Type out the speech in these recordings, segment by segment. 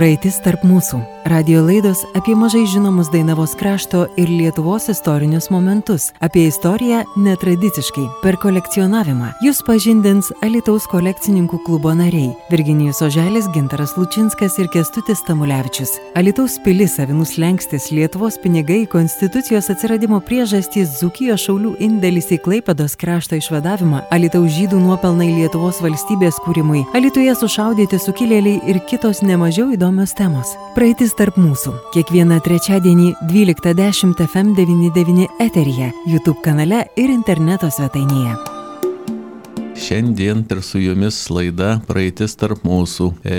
Praeitis tarp mūsų. Radio laidos apie mažai žinomus Dainavos krašto ir Lietuvos istorinius momentus, apie istoriją netradiciškai, per kolekcionavimą. Jūs pažindins Alitaus kolekcininkų klubo nariai - Virginijus Oželis, Gintaras Lučinskas ir Kestutis Tamulevičius. Alitaus pilis, Avinus Lenkstis, Lietuvos pinigai, Konstitucijos atsiradimo priežastys, Zukijos šaulių indėlis į Klaipados krašto išvadavimą, Alitaus žydų nuopelnai Lietuvos valstybės kūrimui, Alituje sušaudyti sukilėliai ir kitos nemažiau įdomios temos. Praeitis tarp mūsų. Kiekvieną trečiadienį 12.10 FM99 eteryje, YouTube kanale ir interneto svetainėje. Šiandien ir su jumis laida Praeitis tarp mūsų. E,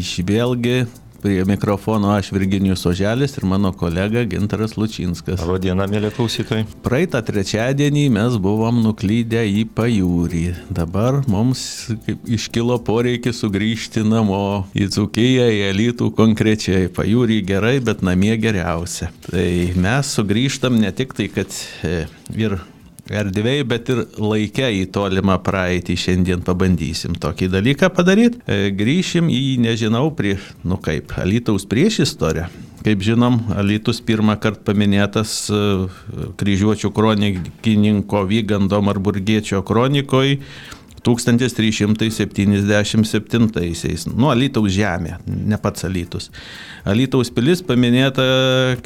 Išvėlgi Prie mikrofono aš Virginijus Oželis ir mano kolega Gintaras Lučinskas. Labadiena, mėly klausytojai. Praeitą trečiadienį mes buvom nuklydę į pajūrį. Dabar mums iškilo poreikis sugrįžti namo į Dzukiją, į Elitų konkrečiai. Pajūrį gerai, bet namie geriausia. Tai mes sugrįžtam ne tik tai, kad e, ir erdvėj, bet ir laikę į tolimą praeitį. Šiandien pabandysim tokį dalyką padaryti. E, grįšim į, nežinau, prie, nu kaip, Alytaus prieš istoriją. Kaip žinom, Alytus pirmą kartą paminėtas e, kryžiuočių kronikininko Vygando Marburgiečio kronikoje 1377-aisiais. Nu, Alytaus žemė, ne pats Alytus. Alytaus pilis paminėta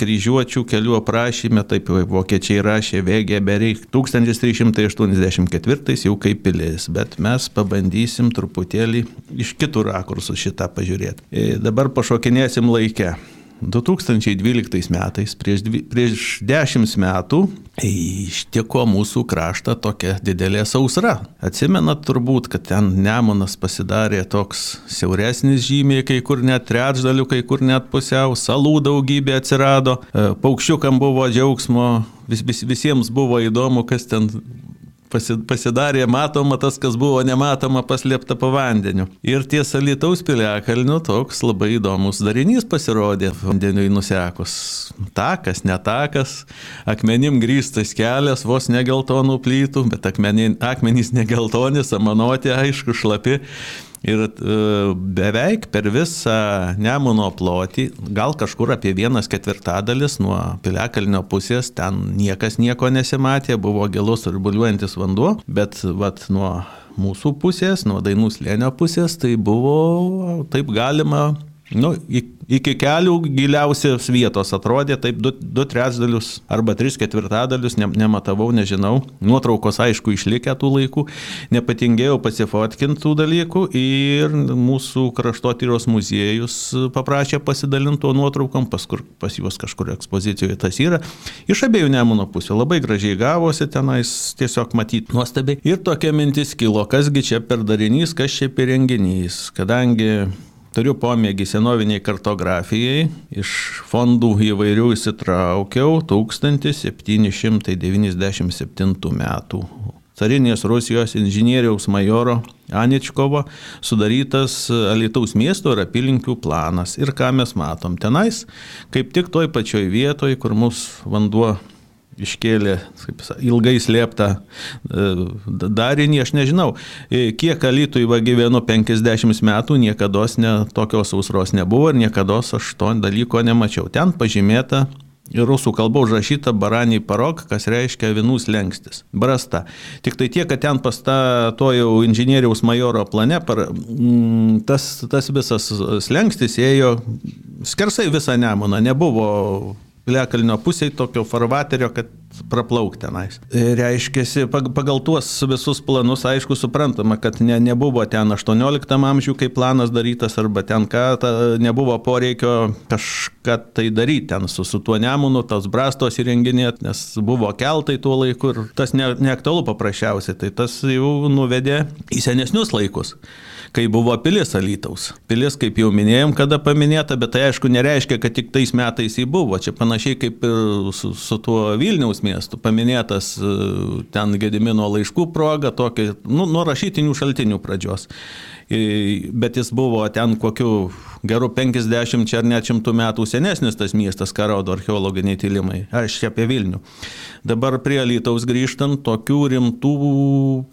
kryžiuočių kelių aprašyme, taip vokiečiai rašė Vėgė bereik 1384 jau kaip pilis, bet mes pabandysim truputėlį iš kitų rakursų šitą pažiūrėti. E, dabar pašokinėsim laikę. 2012 metais, prieš, dvi, prieš dešimt metų, ištiko mūsų kraštą tokia didelė sausra. Atsimenat turbūt, kad ten Nemonas pasidarė toks siauresnis žymiai, kai kur net trečdalių, kai kur net pusiau, salų daugybė atsirado, e, paukščiukam buvo džiaugsmo, vis, vis, visiems buvo įdomu, kas ten pasidarė matoma tas, kas buvo nematoma paslėpta po vandeniu. Ir tiesa Lietuvos piliakalnių toks labai įdomus darinys pasirodė vandeniui nusekus. Takas, netakas, akmenim grįstas kelias, vos negeltonų plytų, bet akmenys negeltoni, samanoti, aišku, šlapi. Ir e, beveik per visą Nemuno plotį, gal kažkur apie vienas ketvirtadalis nuo Piliakalnio pusės, ten niekas nieko nesimatė, buvo gilus ir buliuojantis vanduo, bet vat, nuo mūsų pusės, nuo Dainų slėnio pusės, tai buvo, taip galima Nu, iki kelių giliausios vietos atrodė, taip du, du trečdalius arba tris ketvirtadalius, ne, nematavau, nežinau. Nuotraukos aišku išlikę tų laikų, nepatingėjau pasifotkinti tų dalykų ir mūsų kraštotyros muziejus paprašė pasidalinti tuo nuotraukom, pas, kur, pas juos kažkur ekspozicijoje tas yra. Iš abiejų nemuno pusių labai gražiai gavosi tenais, tiesiog matyti nuostabiai. Ir tokia mintis kilo, kasgi čia per darinys, kas čia per renginys, kadangi Turiu pomėgį senoviniai kartografijai, iš fondų įvairių įsitraukiau 1797 metų. Carinės Rusijos inžinieriaus majoro Aničkovo sudarytas Alitaus miesto ir apylinkių planas. Ir ką mes matom tenais, kaip tik toj pačioj vietoj, kur mūsų vanduo iškėlė kaip, ilgai slėptą e, darinį, aš nežinau, e, kiek alytui va gyvenu 50 metų, niekada ne, tokios sausros nebuvo ir niekada aš to dalyko nemačiau. Ten pažymėta rusų kalba užrašyta baraniai parok, kas reiškia avinų slengstis. Brasta. Tik tai tiek, kad ten pasta to jau inžinieriaus majoro plane, par, mm, tas, tas visas slengstis ėjo skersai visą nemoną, nebuvo Piliakalnio pusėje tokio farvaterio, kad praplaukti tenais. E, reiškia, pagal tuos visus planus, aišku, suprantama, kad ne, nebuvo ten 18 amžių, kai planas darytas, arba ten ką, ta, nebuvo poreikio kažką tai daryti ten su, su tuo nemunu, tos brastos įrenginėti, nes buvo keltai tuo laiku ir tas ne, neaktualu paprasčiausiai, tai tas jau nuvedė į senesnius laikus kai buvo pilis Alytaus. Pilis, kaip jau minėjom, kada paminėta, bet tai aišku nereiškia, kad tik tais metais jį buvo. Čia panašiai kaip ir su, su tuo Vilniaus miestu, paminėtas e, ten Gedimino laiškų proga, tokį, nu, nuo rašytinių šaltinių pradžios bet jis buvo ten kokiu geru 50 ar net šimtų metų senesnis tas miestas, ką rodo archeologiniai tyrimai. Aš čia apie Vilnių. Dabar prie Lytaus grįžtant, tokių rimtų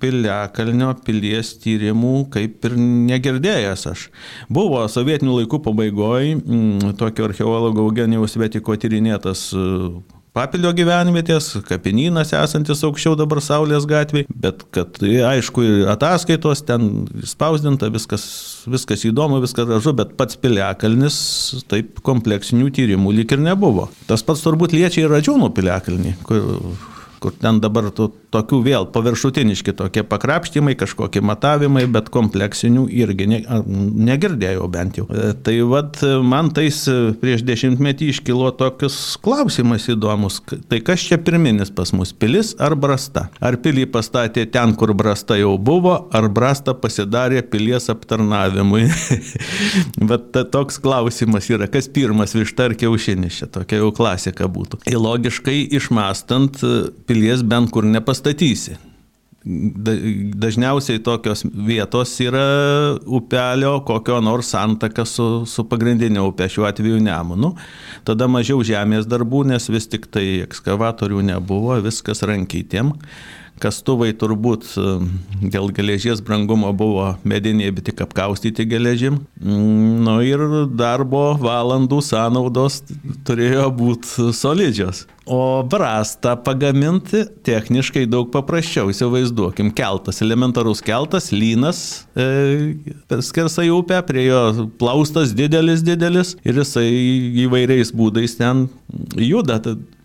piliakalnio pilies tyrimų kaip ir negirdėjęs aš. Buvo sovietinių laikų pabaigoje mm, tokio archeologo Eugenijaus Vetiko tyrinėtas Papilio gyvenvietės, kapinynas esantis aukščiau dabar Saulės gatvėje, bet kad aišku, ataskaitos ten spausdinta, viskas, viskas įdomu, viskas gražu, bet pats piliakalnis taip kompleksinių tyrimų lyg ir nebuvo. Tas pats turbūt liečia ir Radžiūnų piliakalnį, kur kur ten dabar to, tokių vėl paviršutiniški tokie pakrapštymai, kažkokie matavimai, bet kompleksinių irgi ne, negirdėjau bent jau. E, tai vad man tais e, prieš dešimtmetį iškilo tokius klausimas įdomus. Tai kas čia pirminis pas mus, pilis ar brasta? Ar pilį pastatė ten, kur brasta jau buvo, ar brasta pasidarė pilies aptarnavimui? bet toks klausimas yra, kas pirmas višta ar kiaušinis, čia tokia jau klasika būtų. Ir logiškai išmastant, pilies bent kur nepastatysi. Dažniausiai tokios vietos yra upelio kokio nors santaka su, su pagrindinė upė, šiuo atveju Nemunu. Tada mažiau žemės darbų, nes vis tik tai ekskavatorių nebuvo, viskas rankytėm. Kastuvai turbūt dėl geležies brangumo buvo mediniai, bet tik apkaustyti geležim. Mm, nu ir darbo valandų sąnaudos turėjo būti solidžios. O brastą pagaminti techniškai daug paprasčiau. Įsivaizduokim, keltas, elementarus keltas, lynas e, skersai upę, prie jo plaustas didelis, didelis ir jisai įvairiais būdais ten juda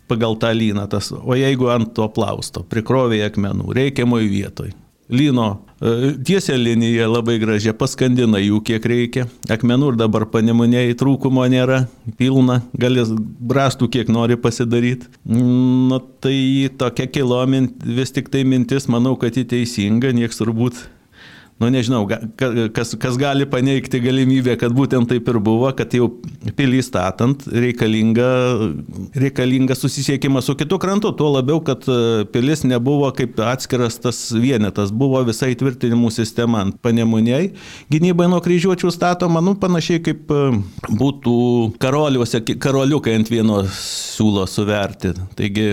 pagal tą lyną. Tas, o jeigu ant to plausto prikrovė akmenų reikiamoj vietoj. Lyno e, tiesia linija labai gražia, paskandina jų kiek reikia. Akmenų ir dabar panemunėjai trūkumo nėra, pilna, gali brastų kiek nori pasidaryti. Na tai tokia kilo vis tik tai mintis, manau, kad ji teisinga, nieks turbūt nu nežinau, kas, kas gali paneigti galimybę, kad būtent taip ir buvo, kad jau pilį statant reikalinga, reikalinga susisiekimas su kitu krantu, tuo labiau, kad e, pilis nebuvo kaip atskiras tas vienetas, buvo visai tvirtinimų sistema ant panemuniai, gynybai nuo kryžiuočių statoma, nu panašiai kaip e, būtų karoliuose, karoliukai ant vieno siūlo suverti. Taigi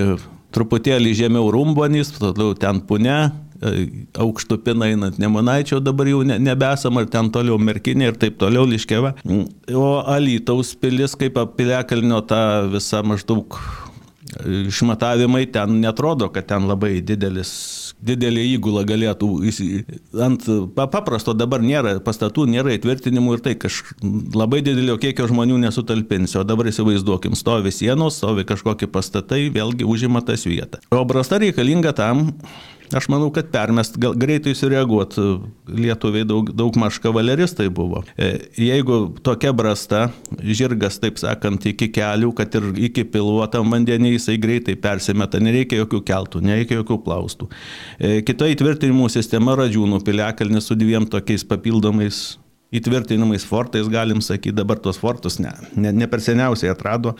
truputėlį žemiau rumbonys, toliau ten pune, E, aukštupina einant Nemunaičio, dabar jau ne, nebesam, ar ten toliau Merkinė ir taip toliau Liškeva. O Alytaus pilis kaip apiliakalnio ta visa maždaug e, išmatavimai ten netrodo, kad ten labai didelis didelį įgulą galėtų ant paprasto dabar nėra pastatų, nėra įtvirtinimų ir tai kažkaip labai didelio kiekio žmonių nesutalpinsi. O dabar įsivaizduokim, stovi sienos, stovi kažkokie pastatai, vėlgi užima tas vietą. O brasta reikalinga tam, Aš manau, kad permest, gal greitai sureaguot, lietuviai daug, daug maž kavaleristai buvo. E, jeigu tokia brasta, žirgas, taip sakant, iki kelių, kad ir iki piluotam vandenį jisai greitai persimeta, nereikia jokių keltų, nereikia jokių plaustų. E, kita įtvirtinimų sistema Radžiūnų piliakalnis su dviem tokiais papildomais įtvirtinimais fortais, galim sakyti, dabar tuos fortus ne, ne, ne per seniausiai atrado,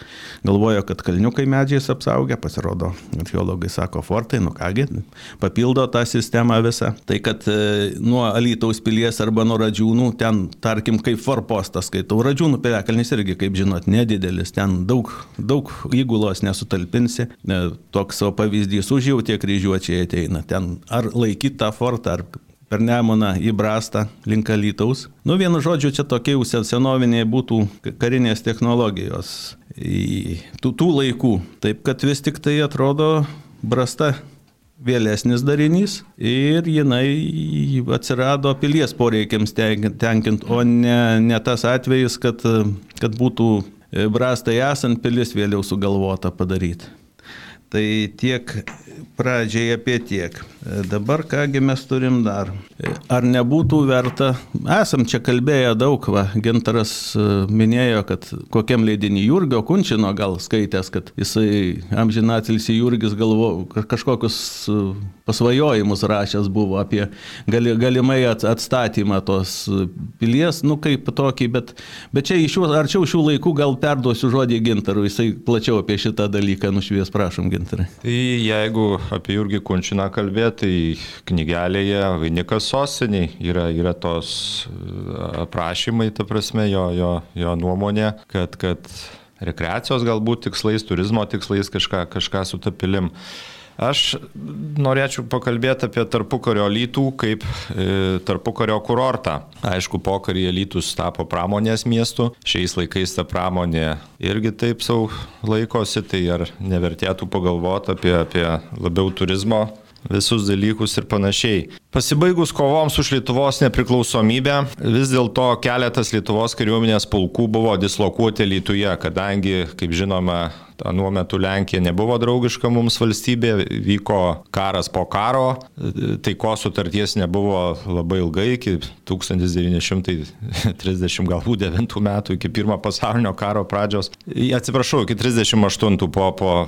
galvojo, kad kalniukai medžiais apsaugę, pasirodo, archeologai sako fortai, nu kągi, papildo tą sistemą visą. Tai kad e, nuo Alytaus pilies arba nuo Radžiūnų, ten, tarkim, kaip forpostas, skaitau, Radžiūnų piliakalnis irgi, kaip žinot, nedidelis, ten daug, daug įgulos nesutalpinsi, e, toks savo pavyzdys už jau tie kryžiuočiai ateina, ten ar laikyti tą fortą, ar per Nemoną į Brastą link Alytaus. Nu, vienu žodžiu, čia tokie jau senoviniai būtų karinės technologijos tų, tų laikų. Taip kad vis tik tai atrodo Brasta vėlesnis darinys ir jinai atsirado pilies poreikiams tenkint, o ne, ne tas atvejis, kad, kad būtų Brastai esant pilis vėliau sugalvota padaryti. Tai tiek pradžiai apie tiek. Dabar kągi mes turim dar. Ar nebūtų verta, esam čia kalbėję daug, va, Gintaras e, minėjo, kad kokiam leidinį Jurgio Kunčino gal skaitęs, kad jisai amžinatilsi Jurgis galvo, kažkokius e, pasvajojimus rašęs buvo apie gali, galimai atstatymą tos pilies, nu kaip tokį, bet, bet čia iš šių, arčiau šių laikų gal perduosiu žodį Gintarui, jisai plačiau apie šitą dalyką nušvies, prašom, gintarai. Tai jeigu apie Jurgį Kunčiną kalbėti, tai knygelėje Vainikas sosiniai yra, yra tos aprašymai, ta prasme, jo, jo, jo nuomonė, kad, kad rekreacijos galbūt tikslais, turizmo tikslais kažką, kažką su tapilim. Aš norėčiau pakalbėti apie tarpukario lytų kaip e, tarpukario kurortą. Aišku, pokaryje lytus tapo pramonės miestu, šiais laikais ta pramonė irgi taip savo laikosi, tai ar nevertėtų pagalvoti apie, apie labiau turizmo visus dalykus ir panašiai. Pasibaigus kovoms už Lietuvos nepriklausomybę, vis dėlto keletas Lietuvos kariuomenės pulkų buvo dislokuoti Lietuvoje, kadangi, kaip žinoma, Anuo metu Lenkija nebuvo draugiška mums valstybė, vyko karas po karo, taikos sutarties nebuvo labai ilgai, iki 1930 galbūt 9 metų, iki pirmo pasaulinio karo pradžios. Atsiprašau, iki 38 po, po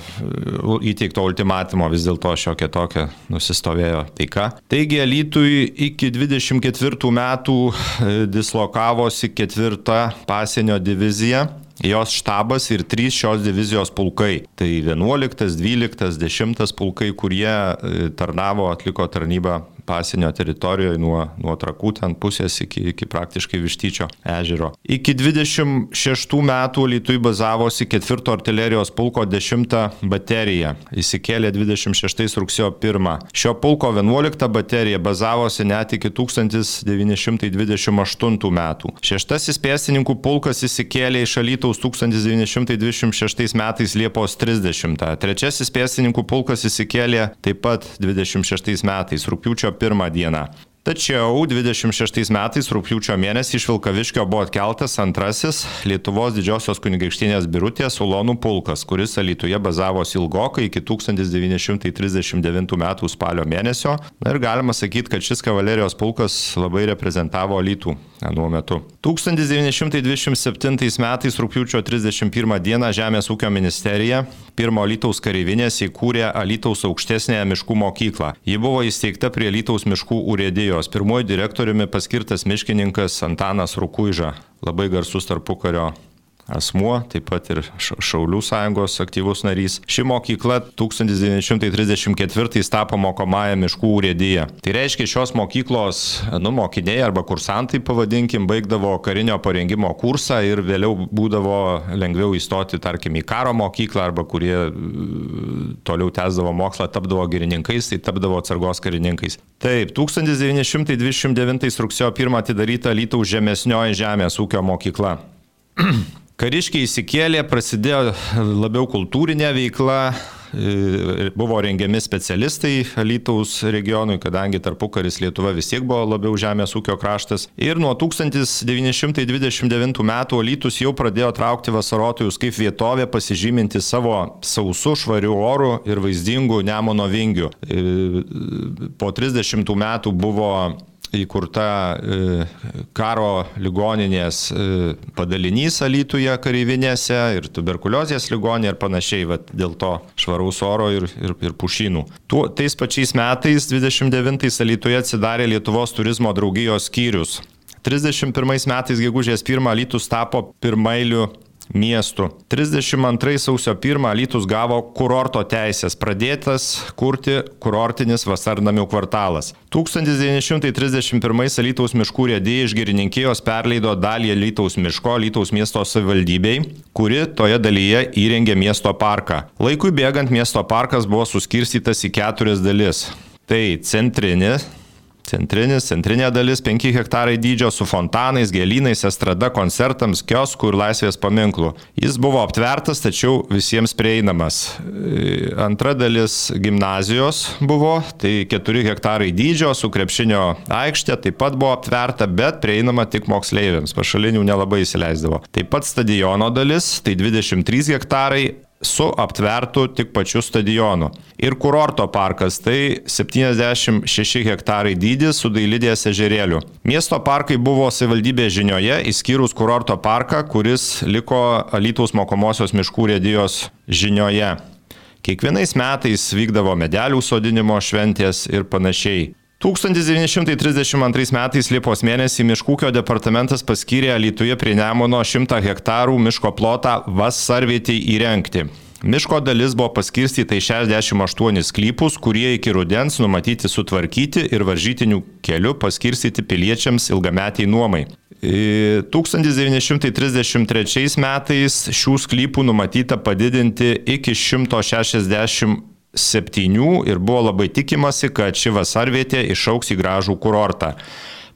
įteikto ultimatymo vis dėlto šiokia tokia nusistovėjo taika. Taigi Elytui iki 24 metų e, dislokavosi ketvirta pasienio divizija jos štabas ir trys šios divizijos pulkai. Tai 11, 12, 10 pulkai, kurie e, tarnavo, atliko tarnybą pasienio teritorijoje nuo, nuo trakų ten pusės iki, iki praktiškai Vištyčio ežero. Iki 26 metų Lietuvai bazavosi 4 artilerijos pulko 10 baterija. Įsikėlė 26 rugsėjo 1. Šio pulko 11 baterija bazavosi net iki 1928 metų. Šeštasis pėstininkų pulkas įsikėlė iš Alytaus 1926 metais Liepos 30. Trečiasis pėstininkų pulkas įsikėlė taip pat 26 metais rūpiučio pirmą dieną. Tačiau 26 metais rūpjūčio mėnesį iš Vilkaviškio buvo atkeltas antrasis Lietuvos didžiosios kunigaikštinės birutės Ulonų pulkas, kuris Alytuje bazavosi ilgokai iki 1939 metų spalio mėnesio. Na ir galima sakyti, kad šis kavalerijos pulkas labai reprezentavo Alytų anuo metu. 1927 metais rūpjūčio 31 dieną Žemės ūkio ministerija pirmo Alytaus kareivinės įkūrė Alytaus aukštesnėje miškų mokyklą. Ji buvo įsteigta prie Alytaus miškų urėdijos jos pirmoji direktoriumi paskirtas miškininkas Antanas Rukuiža, labai garsus tarpukario asmuo, taip pat ir Šaulių sąjungos aktyvus narys. Ši mokykla 1934 tapo mokomąją miškų urėdyje. Tai reiškia, šios mokyklos nu, mokiniai arba kursantai, pavadinkim, baigdavo karinio parengimo kursą ir vėliau būdavo lengviau įstoti, tarkim, į karo mokyklą arba kurie toliau tęsdavo mokslą, tapdavo girininkais, tai tapdavo atsargos karininkais. Taip, 1929 rugsėjo 1 atidaryta Lytaus žemesnioji žemės ūkio mokykla. Kariškiai įsikėlė, prasidėjo labiau kultūrinė veikla, e, buvo rengiami specialistai Alytaus regionui, kadangi tarpukaris Lietuva vis tiek buvo labiau žemės ūkio kraštas. Ir nuo 1929 metų Alytus jau pradėjo traukti vasarotojus kaip vietovė pasižyminti savo sausų, švarių orų ir vaizdingų Nemono vingių. E, po 30 metų buvo įkurta e, karo ligoninės e, padalinys Alytuje kareivinėse ir tuberkuliozės ligoninė ir panašiai, vat, dėl to švaraus oro ir, ir, ir pušynų. Tuo, tais pačiais metais 29-ais Alytuje atsidarė Lietuvos turizmo draugijos skyrius. 31 metais gegužės 1 Alytus tapo pirmailiu miestų. 32 sausio 1 Lytus gavo kurorto teisės, pradėtas kurti kurortinis vasarnamių kvartalas. 1931 Lytaus miškų rėdėjai iš girininkijos perleido dalį Lytaus miško Lytaus miesto savivaldybei, kuri toje dalyje įrengė miesto parką. Laikui bėgant miesto parkas buvo suskirstytas į keturias dalis. Tai centrinė Centrinis, centrinė dalis 5 hektarai dydžio su fontanais, gėlynais, estrada, koncertams, kioskų ir laisvės paminklų. Jis buvo aptvertas, tačiau visiems prieinamas. E, antra dalis gimnazijos buvo, tai 4 hektarai dydžio su krepšinio aikštė, taip pat buvo aptverta, bet prieinama tik moksleiviams, pašalinių nelabai įsileisdavo. Taip pat stadiono dalis, tai 23 hektarai, su aptvertu tik pačiu stadionu. Ir kurorto parkas tai 76 hektarai dydis su dailidės ežerėliu. Miesto parkai buvo savivaldybės žinioje, išskyrus kurorto parką, kuris liko Alytaus mokomosios miškų rėdijos žinioje. Kiekvienais metais vykdavo medelių sodinimo šventės ir panašiai. 1932 metais Liepos mėnesį Miškūkio departamentas paskyrė Lietuvoje prie Nemono 100 hektarų miško plotą vasarvietį įrengti. Miško dalis buvo paskirstyta į 68 sklypus, kurie iki rudens numatyti sutvarkyti ir varžytinių keliu paskirstyti piliečiams ilgametiai nuomai. 1933 metais šių sklypų numatyta padidinti iki 167 ir buvo labai tikimasi, kad ši vasarvietė išauks į gražų kurortą.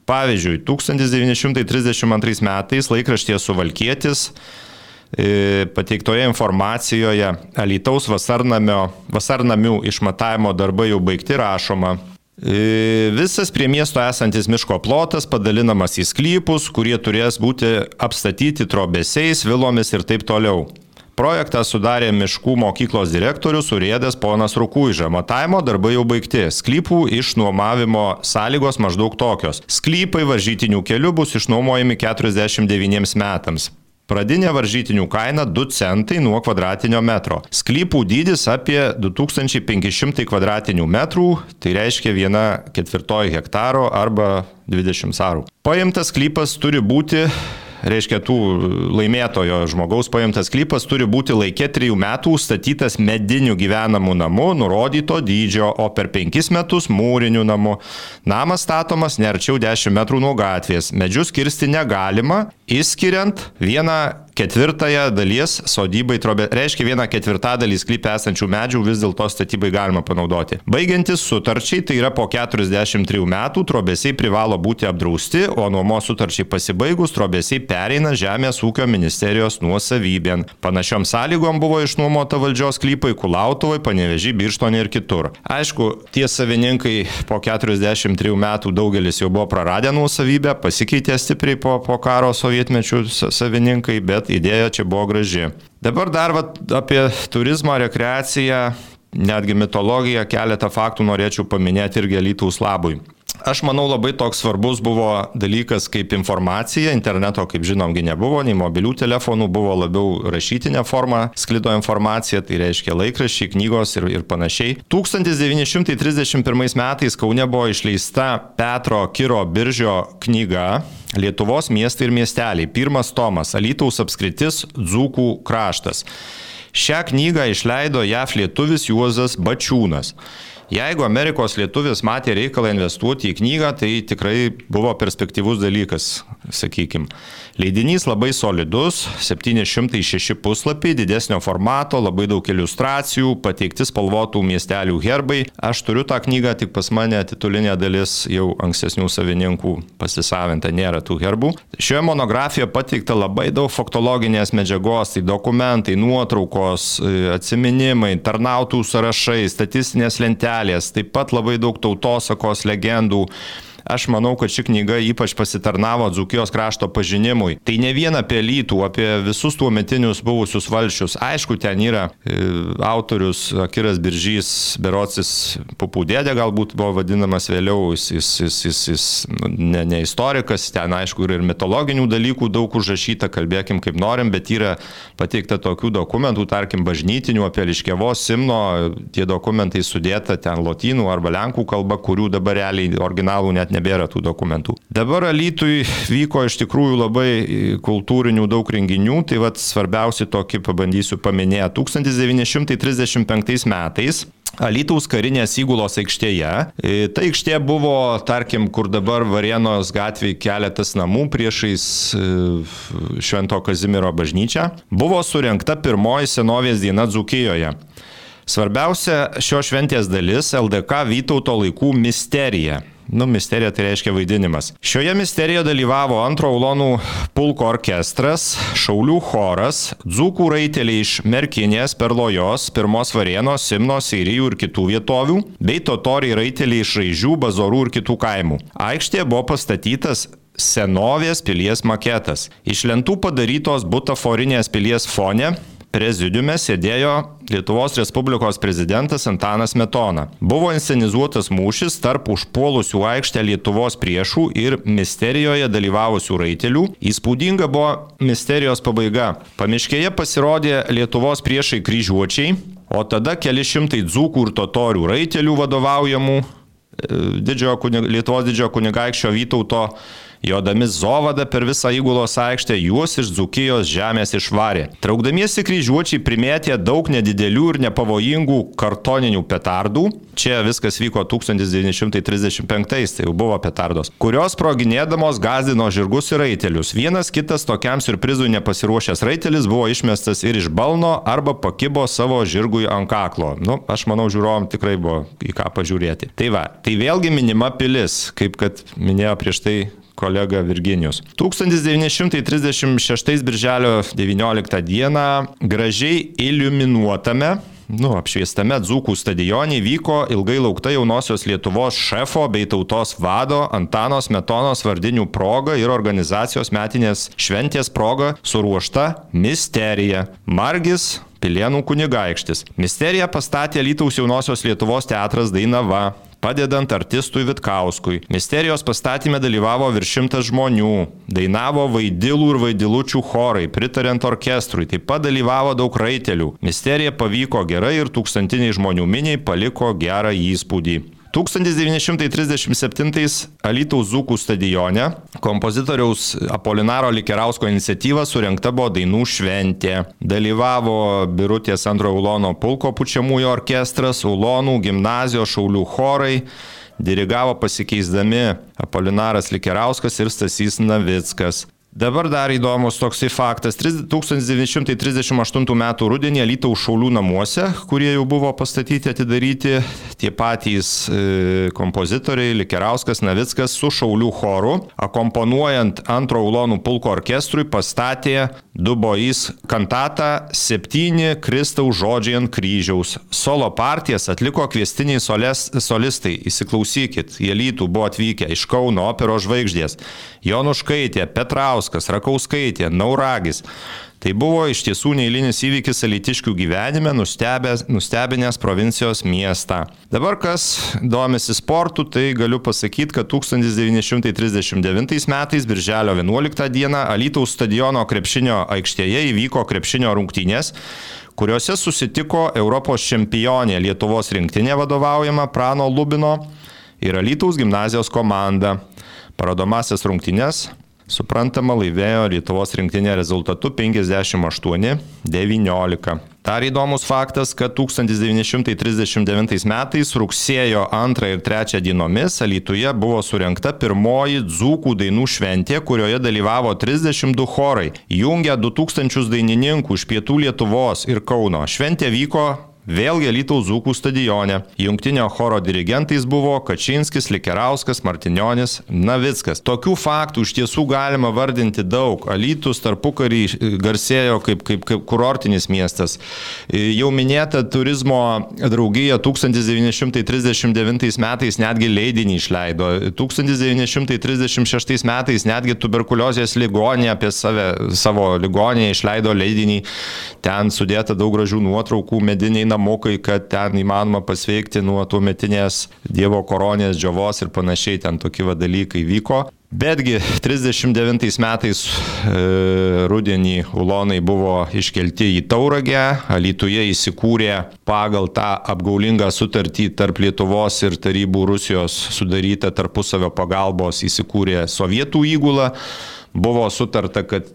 Pavyzdžiui, 1932 metais laikraštėje Suvalkietis e, pateiktoje informacijoje Alytaus vasarnamių išmatavimo darbai jau baigti rašoma, E, visas prie miesto esantis miško plotas padalinamas į sklypus, kurie turės būti apstatyti trobesiais, vilomis ir taip toliau. Projektą sudarė miškų mokyklos direktorius Urėdas ponas Rukuiža. Matavimo darbai jau baigti. Sklypų išnuomavimo sąlygos maždaug tokios. Sklypai varžytinių kelių bus išnuomojami 49 metams. Pradinė varžytinių kaina 2 centai nuo kvadratinio metro. Sklypų dydis apie 2500 kvadratinių metrų, tai reiškia viena ketvirtoji hektaro arba 20 sarų. Paimtas sklypas turi būti reiškia tų laimėtojo žmogaus paimtas sklypas turi būti laikė trijų metų statytas mediniu gyvenamu namu, nurodyto dydžio, o per penkis metus mūriniu namu. Namas statomas ne arčiau 10 metrų nuo gatvės. Medžius kirsti negalima, išskiriant vieną ketvirtąją dalies sodybai trobė, reiškia vieną ketvirtadalį sklypę esančių medžių vis dėlto statybai galima panaudoti. Baigiantis sutarčiai, tai yra po 43 metų, trobesiai privalo būti apdrausti, o nuomos sutarčiai pasibaigus trobesiai pereina Žemės ūkio ministerijos nuosavybėn. Panašiom sąlygom buvo išnuomota valdžios sklypai Kulautuvai, Panevežį, Birštonė ir kitur. Aišku, tie savininkai po 43 metų daugelis jau buvo praradę nuosavybę, pasikeitė stipriai po, po karo sovietmečių savininkai, bet bet idėja čia buvo graži. Dabar dar vat, apie turizmą, rekreaciją, netgi mitologiją, keletą faktų norėčiau paminėti irgi Lytaus labui. Aš manau labai toks svarbus buvo dalykas kaip informacija, interneto, kaip žinomgi, nebuvo, nei mobilių telefonų, buvo labiau rašytinė forma, sklido informacija, tai reiškia laikraščiai, knygos ir, ir panašiai. 1931 metais Kaune buvo išleista Petro Kiro Biržio knyga Lietuvos miestai ir miesteliai. Pirmas tomas - Alytaus apskritis Dzūkų kraštas. Šią knygą išleido JAF lietuvis Juozas Bačiūnas. Jeigu Amerikos lietuvis matė reikalą investuoti į knygą, tai tikrai buvo perspektyvus dalykas, sakykime. Leidinys labai solidus, 706 puslapiai, didesnio formato, labai daug iliustracijų, pateikti spalvotų miestelių herbai. Aš turiu tą knygą, tik pas mane titulinė dalis jau ankstesnių savininkų pasisavinta, nėra tų herbų. Šioje monografijoje pateikta labai daug faktologinės medžiagos, tai dokumentai, nuotraukos, atsiminimai, tarnautų sąrašai, statistinės lentelės, taip pat labai daug tautosakos legendų Aš manau, kad ši knyga ypač pasitarnavo Dzukijos krašto pažinimui. Tai ne vien apie lytų, apie visus tuo metinius buvusius valščius. Aišku, ten yra e, autorius Akiras Biržys, Berocis Pupudėdė galbūt buvo vadinamas vėliau, jis, jis, jis, jis, jis ne, ne istorikas, ten aišku ir mitologinių dalykų daug užrašyta, kalbėkim kaip norim, bet yra pateikta tokių dokumentų, tarkim, bažnytinių apie Liškėvos Simno, tie dokumentai sudėta ten lotynų arba lenkų kalba, kurių dabar realiai originalų net nebėra tų dokumentų. Dabar Alytui vyko iš tikrųjų labai kultūrinių daug renginių, tai vad svarbiausi tokį pabandysiu paminėti. 1935 metais Alytaus karinės įgulos aikštėje. E, ta aikštė buvo, tarkim, kur dabar Varienos gatvėje keletas namų priešais e, Švento Kazimiero bažnyčią. Buvo surinkta pirmoji senovės diena Dzukijoje. Svarbiausia šio šventės dalis - LDK Vytauto laikų misterija. Nu, misterija tai reiškia vaidinimas. Šioje misterijoje dalyvavo antro Ulonų pulko orkestras, Šaulių choras, Dzūkų raiteliai iš Merkinės, Perlojos, Pirmos Varienos, Simno, Seirijų ir kitų vietovių, bei totoriai raiteliai iš Raižių, Bazorų ir kitų kaimų. Aikštėje buvo pastatytas senovės pilies maketas. Iš lentų padarytos butaforinės pilies fone prezidiume sėdėjo Lietuvos Respublikos prezidentas Antanas Metona. Buvo inscenizuotas mūšis tarp užpuolusių aikštę Lietuvos priešų ir misterijoje dalyvavusių raitelių. Įspūdinga buvo misterijos pabaiga. Pamiškėje pasirodė Lietuvos priešai kryžiuočiai, o tada keli šimtai dzūkų ir totorių raitelių vadovaujamų e, didžiojo, Lietuvos didžiojo kunigaikščio Vytauto Jodami Zovada per visą įgulos aikštę juos iš Dzukijos žemės išvarė. Traukdamiesi kryžiuočiai primėtė daug nedidelių ir nepavojingų kartoninių petardų. Čia viskas vyko 1935, tai jau buvo petardos, kurios proginėdamos gazdino žirgus ir raitelius. Vienas kitas tokiam surprizui nepasiruošęs raitelis buvo išmestas ir iš balno arba pakibo savo žirgui ant kaklo. Nu, aš manau, žiūrovom tikrai buvo į ką pažiūrėti. Tai va, tai vėlgi minima pilis, kaip kad minėjo prieš tai kolega Virginijus. 1936 birželio 19 dieną gražiai iliuminuotame nu, apšviestame Dzūkų stadione vyko ilgai laukta jaunosios Lietuvos šefo bei tautos vado Antanos Metonos vardinių proga ir organizacijos metinės šventės proga suruošta misterija. Margis Pilienų kunigaikštis. Misteriją pastatė Lytaus jaunosios Lietuvos teatras Dainava padedant artistui Vitkauskui. Misterijos pastatymė dalyvavo virš šimtas žmonių, dainavo vaidilų ir vaidilučių chorai, pritarint orkestrui, taip pat dalyvavo daug raitelių. Misterija pavyko gerai ir tūkstantiniai žmonių miniai paliko gerą įspūdį. 1937 Alytaus Zūkų stadione kompozitoriaus Apolinaro Likerausko iniciatyva surinkta buvo dainų šventė. Dalyvavo Birutės antrojo Ulono pulko pučiamųjų orkestras, Ulonų gimnazijos šaulių chorai. Dirigavo pasikeisdami Apolinaras Likerauskas ir Stasys Navickas. Dabar dar įdomus toksai faktas. 1938 m. rudenį Alytaus šaulių namuose, kurie jau buvo pastatyti, atidaryti, tie patys e, kompozitoriai Likerauskas, Navickas su šaulių choru, akomponuojant antro Ulonų pulko orkestrui, pastatė Dubois kantatą Septyni Kristaus žodžiai ant kryžiaus. Solo partijas atliko kvestiniai solės, solistai. Įsiklausykit, jie lytų buvo atvykę iš Kauno operos žvaigždės. Jonuškaitė, Petrauskas, Rakauskaitė, Nauragis. Tai buvo iš tiesų neįlinis įvykis alitiškių gyvenime, nustebęs, nustebinęs provincijos miestą. Dabar kas domisi sportu, tai galiu pasakyti, kad 1939 metais, birželio 11 dieną, Alytaus stadiono krepšinio aikštėje įvyko krepšinio rungtynės kuriuose susitiko Europos čempionė Lietuvos rinktinė vadovaujama Prano Lubino ir Alytaus gimnazijos komanda. Parodomasias rungtynės Suprantama, laivėjo Lietuvos rinktinė rezultatu 58-19. Dar įdomus faktas, kad 1939 metais rugsėjo 2 ir 3 dienomis Alytuje buvo surinkta pirmoji dzūkų dainų šventė, kurioje dalyvavo 32 chorai, jungia 2000 dainininkų iš pietų Lietuvos ir Kauno. Šventė vyko Vėlgi Lytaus Zūkų stadione. Jungtinio choro dirigentais buvo Kačinskis, Likerauskas, Martinionis, Navickas. Tokių faktų iš tiesų galima vardinti daug. Alytus tarpukarį garsėjo kaip, kaip, kaip kurortinis miestas. Jau minėta turizmo draugija 1939 metais netgi leidinį išleido. 1936 metais netgi tuberkuliozės ligonė apie save, savo ligonę išleido leidinį. Ten sudėta daug gražių nuotraukų mediniai namukai, kad ten įmanoma pasveikti nuo tuo metinės Dievo koronės, džiovos ir panašiai ten tokie va dalykai vyko. Betgi 39 metais e, rudenį Ulonai buvo iškelti į Tauragę, Alytuje įsikūrė pagal tą apgaulingą sutartį tarp Lietuvos ir Tarybų Rusijos sudarytą tarpusavio pagalbos įsikūrė Sovietų įgula. Buvo sutarta, kad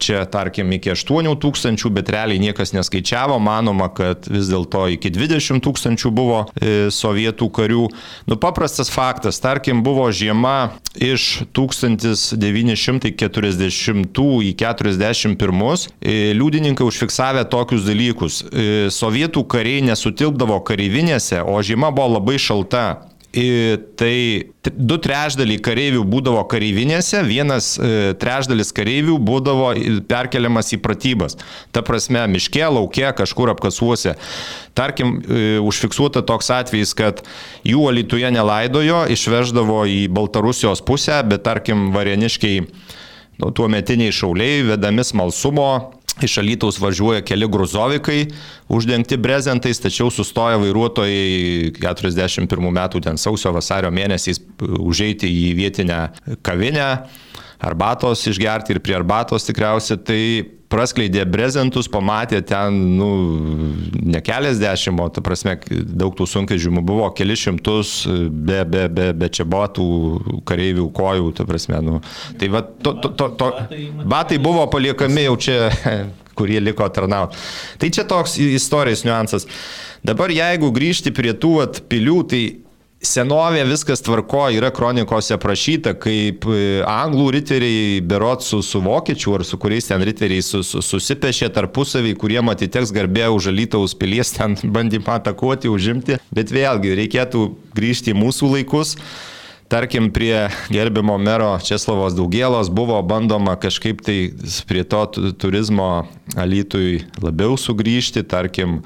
čia tarkim iki 8 tūkstančių, bet realiai niekas neskaičiavo, manoma, kad vis dėlto iki 20 tūkstančių buvo e, sovietų karių. Nu, paprastas faktas, tarkim, buvo žiema iš 1940 į 41, e, liudininkai užfiksavę tokius dalykus. E, sovietų kariai nesutilpdavo kareivinėse, o žiema buvo labai šalta. Tai du trešdaliai kareivių būdavo kareivinėse, vienas e, trešdalis kareivių būdavo perkeliamas į pratybas. Ta prasme, miške, lauke, kažkur apkasuose. Tarkim, e, užfiksuota toks atvejis, kad jų alituje nelaidojo, išveždavo į Baltarusijos pusę, bet tarkim, varieniškiai, nu, tuo metiniai šauliai, vedami smalsumo, Iš Alytaus važiuoja keli gruzovikai, uždengti brezentais, tačiau sustoja vairuotojai 41 metų ten sausio vasario mėnesiais užeiti į vietinę kavinę, arbatos išgerti ir prie arbatos tikriausiai. Tai praskleidė brezentus, pamatė ten, nu, ne keliasdešimt, o, ta prasme, daug tų sunkvežimų buvo, keli šimtus, be, be, be, be čia botų kareivių kojų, ta prasme, nu. Tai va, to, to, to, to, batai buvo paliekami jau čia kurie liko tarnauti. Tai čia toks istorijos niuansas. Dabar jeigu grįžti prie tų at, pilių, tai Senovė viskas tvarko, yra kronikose aprašyta, kaip e, anglų riteriai berot su, su vokiečių ar su kuriais ten riteriai su, su, susipešė tarpusavį, kuriem atiteks garbė už Alytaus pilies ten bandymą atakuoti, užimti. Bet vėlgi reikėtų grįžti į mūsų laikus. Tarkim, prie gerbimo mero Česlavos Daugėlos buvo bandoma kažkaip tai prie to turizmo Alytui labiau sugrįžti, tarkim,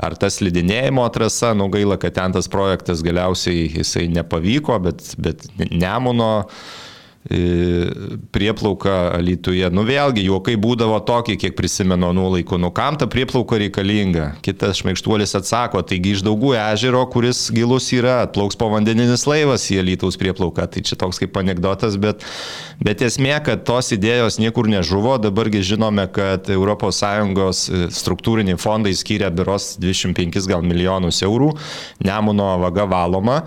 ar tas slidinėjimo trasa, nu gaila, kad ten tas projektas galiausiai jisai nepavyko, bet, bet Nemuno prieplauka Lietuvoje. Nu vėlgi, juokai būdavo tokie, kiek prisimenu nuo laikų. Nu kam ta prieplauka reikalinga? Kitas šmaikštuolis atsako, taigi iš daugų ežero, kuris gilus yra, atplauks povandeninis laivas į Lietuvos prieplauką. Tai čia toks kaip anegdotas, bet, bet esmė, kad tos idėjos niekur nežuvo. Dabargi žinome, kad ES struktūriniai fondai skiria biros 25 gal milijonus eurų, Nemuno vaga valoma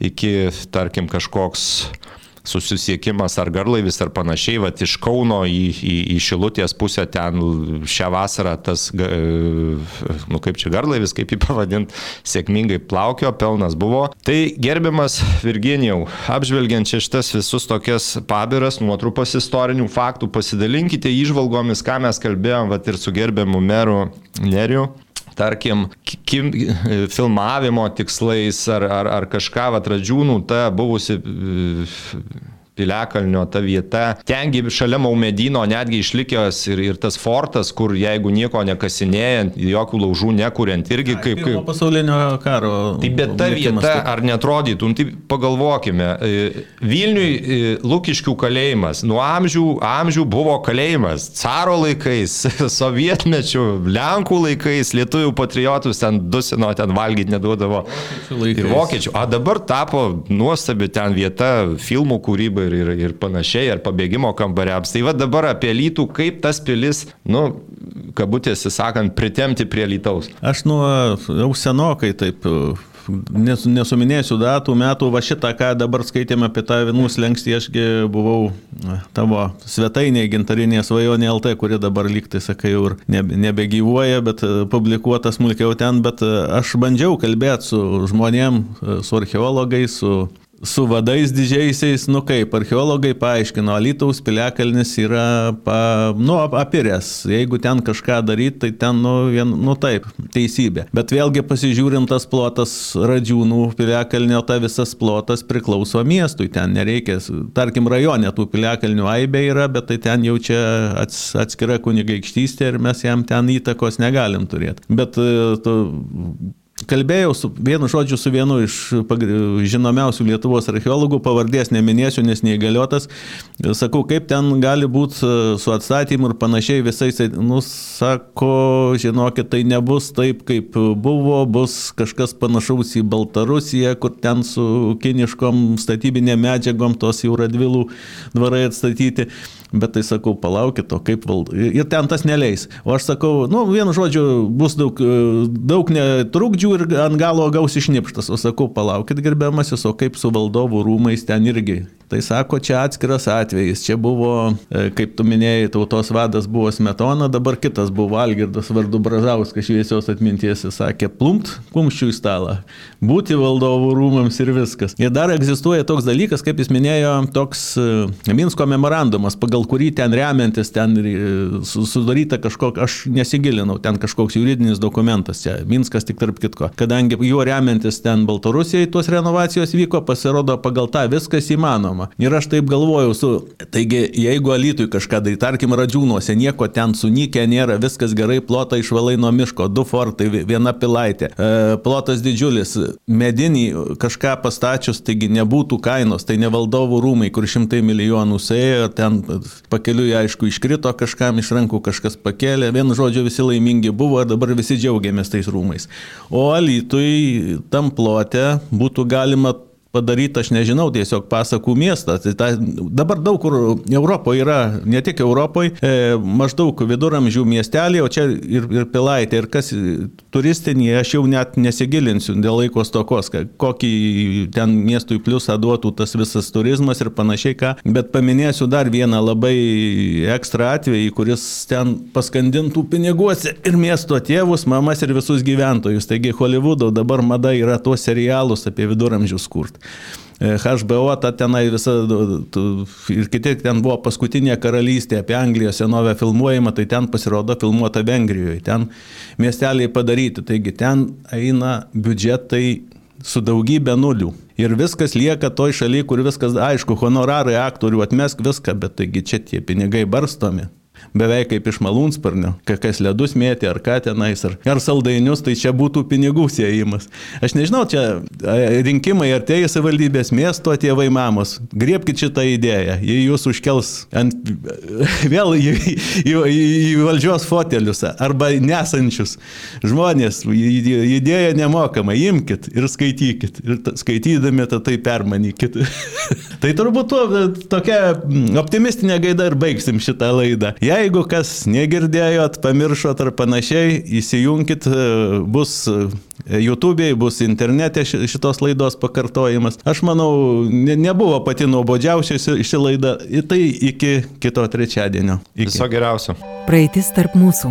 iki, tarkim, kažkoks susisiekimas ar garlaivis ar panašiai, va iš Kauno į, į, į Šilutės pusę ten šią vasarą tas, nu kaip čia garlaivis, kaip jį pavadinti, sėkmingai plaukio, pelnas buvo. Tai gerbiamas Virginijau, apžvelgiant čia šitas visus tokias pabiras, nuotrupas istorinių faktų, pasidalinkite įžvalgomis, ką mes kalbėjom, va ir su gerbiamu meru Neriu tarkim, kim, filmavimo tikslais ar, ar, ar kažką, va, radžiūnų ta buvusi Piliakalnio ta vieta. Tengi šalia Maumedino netgi išlikęs ir, ir tas fortas, kur jeigu nieko nekasinėjant, jokių laužų nekuriant, irgi kaip... kaip pasaulinio karo. Tai bet ta vieta, taip. ar netrodytum, tai pagalvokime. E, Vilniui e, Lukiškių kalėjimas, nuo amžių, amžių buvo kalėjimas. Caro laikais, sovietmečių, Lenkų laikais, lietuvių patriotus ten dusino, ten valgyti neduodavo. Ir vokiečių. O dabar tapo nuostabi ten vieta filmų kūrybai ir, ir, ir panašiai, ar pabėgimo kambariams. Tai va dabar apie lytų, kaip tas pilis, nu, kabutėsi sakant, pritemti prie lytaus. Aš nuo jau senokai taip nes, nesuminėsiu datų, metų, va šitą, ką dabar skaitėme apie tą vienų slengstį, ašgi buvau tavo svetainėje gintarinė svajonė LT, kuri dabar lygtai, sakai, jau ir nebe, nebegyvuoja, bet publikuota smulkiau ten, bet aš bandžiau kalbėti su žmonėm, su archeologais, su su vadais didžiaisiais, nu kaip, archeologai paaiškino, Alytaus piliakalnis yra, pa, nu, apiręs. Jeigu ten kažką daryti, tai ten, nu, vien, nu taip, teisybė. Bet vėlgi pasižiūrim tas plotas Radžiūnų piliakalnio, ta visas plotas priklauso miestui. Ten nereikia, tarkim, rajone tų piliakalnių aibė yra, bet tai ten jau čia ats, atskira kunigaikštystė ir mes jam ten įtakos negalim turėti. Bet to, Kalbėjau su vienu žodžiu su vienu iš žinomiausių Lietuvos archeologų, pavardės neminėsiu, nes neįgaliotas. Sakau, kaip ten gali būti e, su atstatymu ir panašiai visais. Nu, sako, žinokit, tai nebus taip, kaip buvo, bus kažkas panašaus į Baltarusiją, kur ten su kiniškom statybinėm medžiagom tos jau radvilų dvarai atstatyti. Bet tai sakau, palaukit, o kaip valdo. Ir ten tas neleis. O aš sakau, nu, vienu žodžiu, bus daug, daug netrukdžių ir ant galo gaus išnipštas. O sakau, palaukit, gerbiamasis, o kaip su valdovų rūmais ten irgi. Tai sako, čia atskiras atvejis. Čia buvo, e, kaip tu minėjai, tautos vadas buvo Smetona, dabar kitas buvo Algirdas vardu Brazauskas šviesios atminties. Jis sakė, plumpt kumščių į stalą. Būti valdovų rūmams ir viskas. Ir dar egzistuoja toks dalykas, kaip jis minėjo, toks e, Minsko memorandumas, pagal kurį ten remiantis, ten e, sudaryta kažkokia, aš nesigilinau, ten kažkoks juridinis dokumentas, čia Minskas tik tarp kitko. Kadangi juo remiantis ten Baltarusijai tuos renovacijos vyko, pasirodo pagal tą viskas įmanoma. Ir aš taip galvojau, su, taigi jeigu Alitui kažką daryti, tarkim, Radžiūnuose nieko ten sunykę nėra, viskas gerai, plotą išvalai nuo miško, du fortai, viena pilaitė, e, plotas didžiulis, medinį kažką pastačius, taigi nebūtų kainos, tai ne valdovų rūmai, kur šimtai milijonų suėjo, ten pakeliui aišku iškrito kažkam iš rankų, kažkas pakėlė, vienu žodžiu visi laimingi buvo ir dabar visi džiaugiamės tais rūmais. O Alitui tam plote būtų galima padaryti, aš nežinau, tiesiog pasakų miestas. Tai ta, dabar daug kur Europoje yra, ne tik Europoje, e, maždaug viduramžių miestelį, o čia ir, ir pilaitė, ir kas turistinė, aš jau net nesigilinsiu dėl laiko stokos, kokį ten miestui pliusą duotų tas visas turizmas ir panašiai ką, bet paminėsiu dar vieną labai ekstra atvejį, kuris ten paskandintų piniguose ir miesto tėvus, mamas ir visus gyventojus. Taigi Hollywoodo dabar mada yra tuos serialus apie viduramžius kurt. HBO, ta tenai visa, ir kiti ten buvo paskutinė karalystė apie Anglijos senovę filmuojama, tai ten pasirodo filmuota Vengrijoje, ten miesteliai padaryti, taigi ten eina biudžetai su daugybė nulių. Ir viskas lieka toj šaly, kur viskas, aišku, honorarai aktorių atmesk viską, bet taigi čia tie pinigai barstomi beveik kaip iš malūnsparnio, kas ledus mėtė ar ką tenais, ar, ar saldainius, tai čia būtų pinigų siejimas. Aš nežinau, čia rinkimai artėja savivaldybės miesto tėvai mamos. Griebkite šitą idėją, jei jūs užkels ant, vėl į, į, į, į valdžios fotelius arba nesančius žmonės, idėją nemokamai, imkite ir skaitykit. Ir skaitydami tą tai permanykit. tai turbūt to, tokia optimistinė gaida ir baigsim šitą laidą. Jeigu kas negirdėjot, pamiršot ar panašiai, įsijunkit, e, bus YouTube'e, bus internete šitos laidos pakartojimas. Aš manau, ne, nebuvo pati nuobodžiausia ši laida. Tai iki kito trečiadienio. Iki. Viso geriausio. Praeitis tarp mūsų.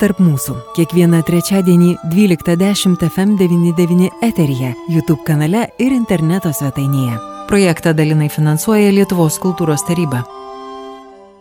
tarp mūsų. Kiekvieną trečiadienį 12.10 FM99 eteryje, YouTube kanale ir interneto svetainėje. Projektą dalinai finansuoja Lietuvos kultūros taryba.